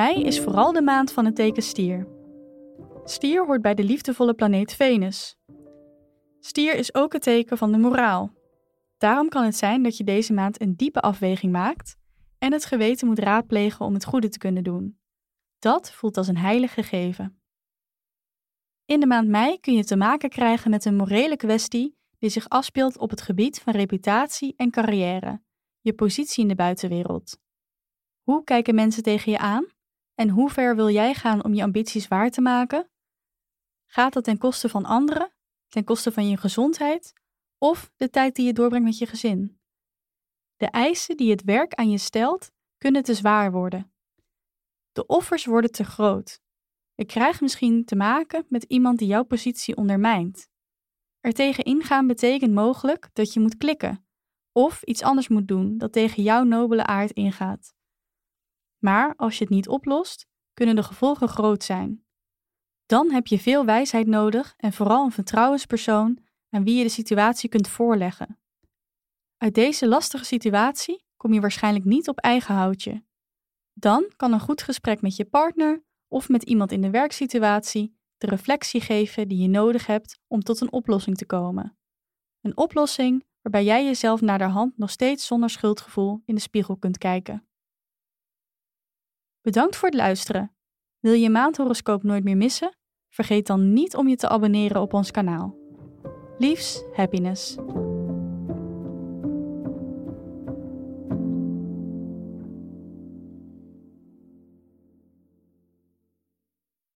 Mei is vooral de maand van het teken stier. Stier hoort bij de liefdevolle planeet Venus. Stier is ook het teken van de moraal. Daarom kan het zijn dat je deze maand een diepe afweging maakt en het geweten moet raadplegen om het goede te kunnen doen. Dat voelt als een heilig gegeven. In de maand mei kun je te maken krijgen met een morele kwestie die zich afspeelt op het gebied van reputatie en carrière, je positie in de buitenwereld. Hoe kijken mensen tegen je aan en hoe ver wil jij gaan om je ambities waar te maken? Gaat dat ten koste van anderen, ten koste van je gezondheid of de tijd die je doorbrengt met je gezin? De eisen die het werk aan je stelt, kunnen te zwaar worden. De offers worden te groot. Je krijgt misschien te maken met iemand die jouw positie ondermijnt. Er tegen ingaan betekent mogelijk dat je moet klikken of iets anders moet doen dat tegen jouw nobele aard ingaat. Maar als je het niet oplost, kunnen de gevolgen groot zijn. Dan heb je veel wijsheid nodig en vooral een vertrouwenspersoon aan wie je de situatie kunt voorleggen. Uit deze lastige situatie kom je waarschijnlijk niet op eigen houtje. Dan kan een goed gesprek met je partner of met iemand in de werksituatie de reflectie geven die je nodig hebt om tot een oplossing te komen. Een oplossing waarbij jij jezelf naar de hand nog steeds zonder schuldgevoel in de spiegel kunt kijken. Bedankt voor het luisteren. Wil je maandhoroscoop nooit meer missen? Vergeet dan niet om je te abonneren op ons kanaal. Liefs, happiness.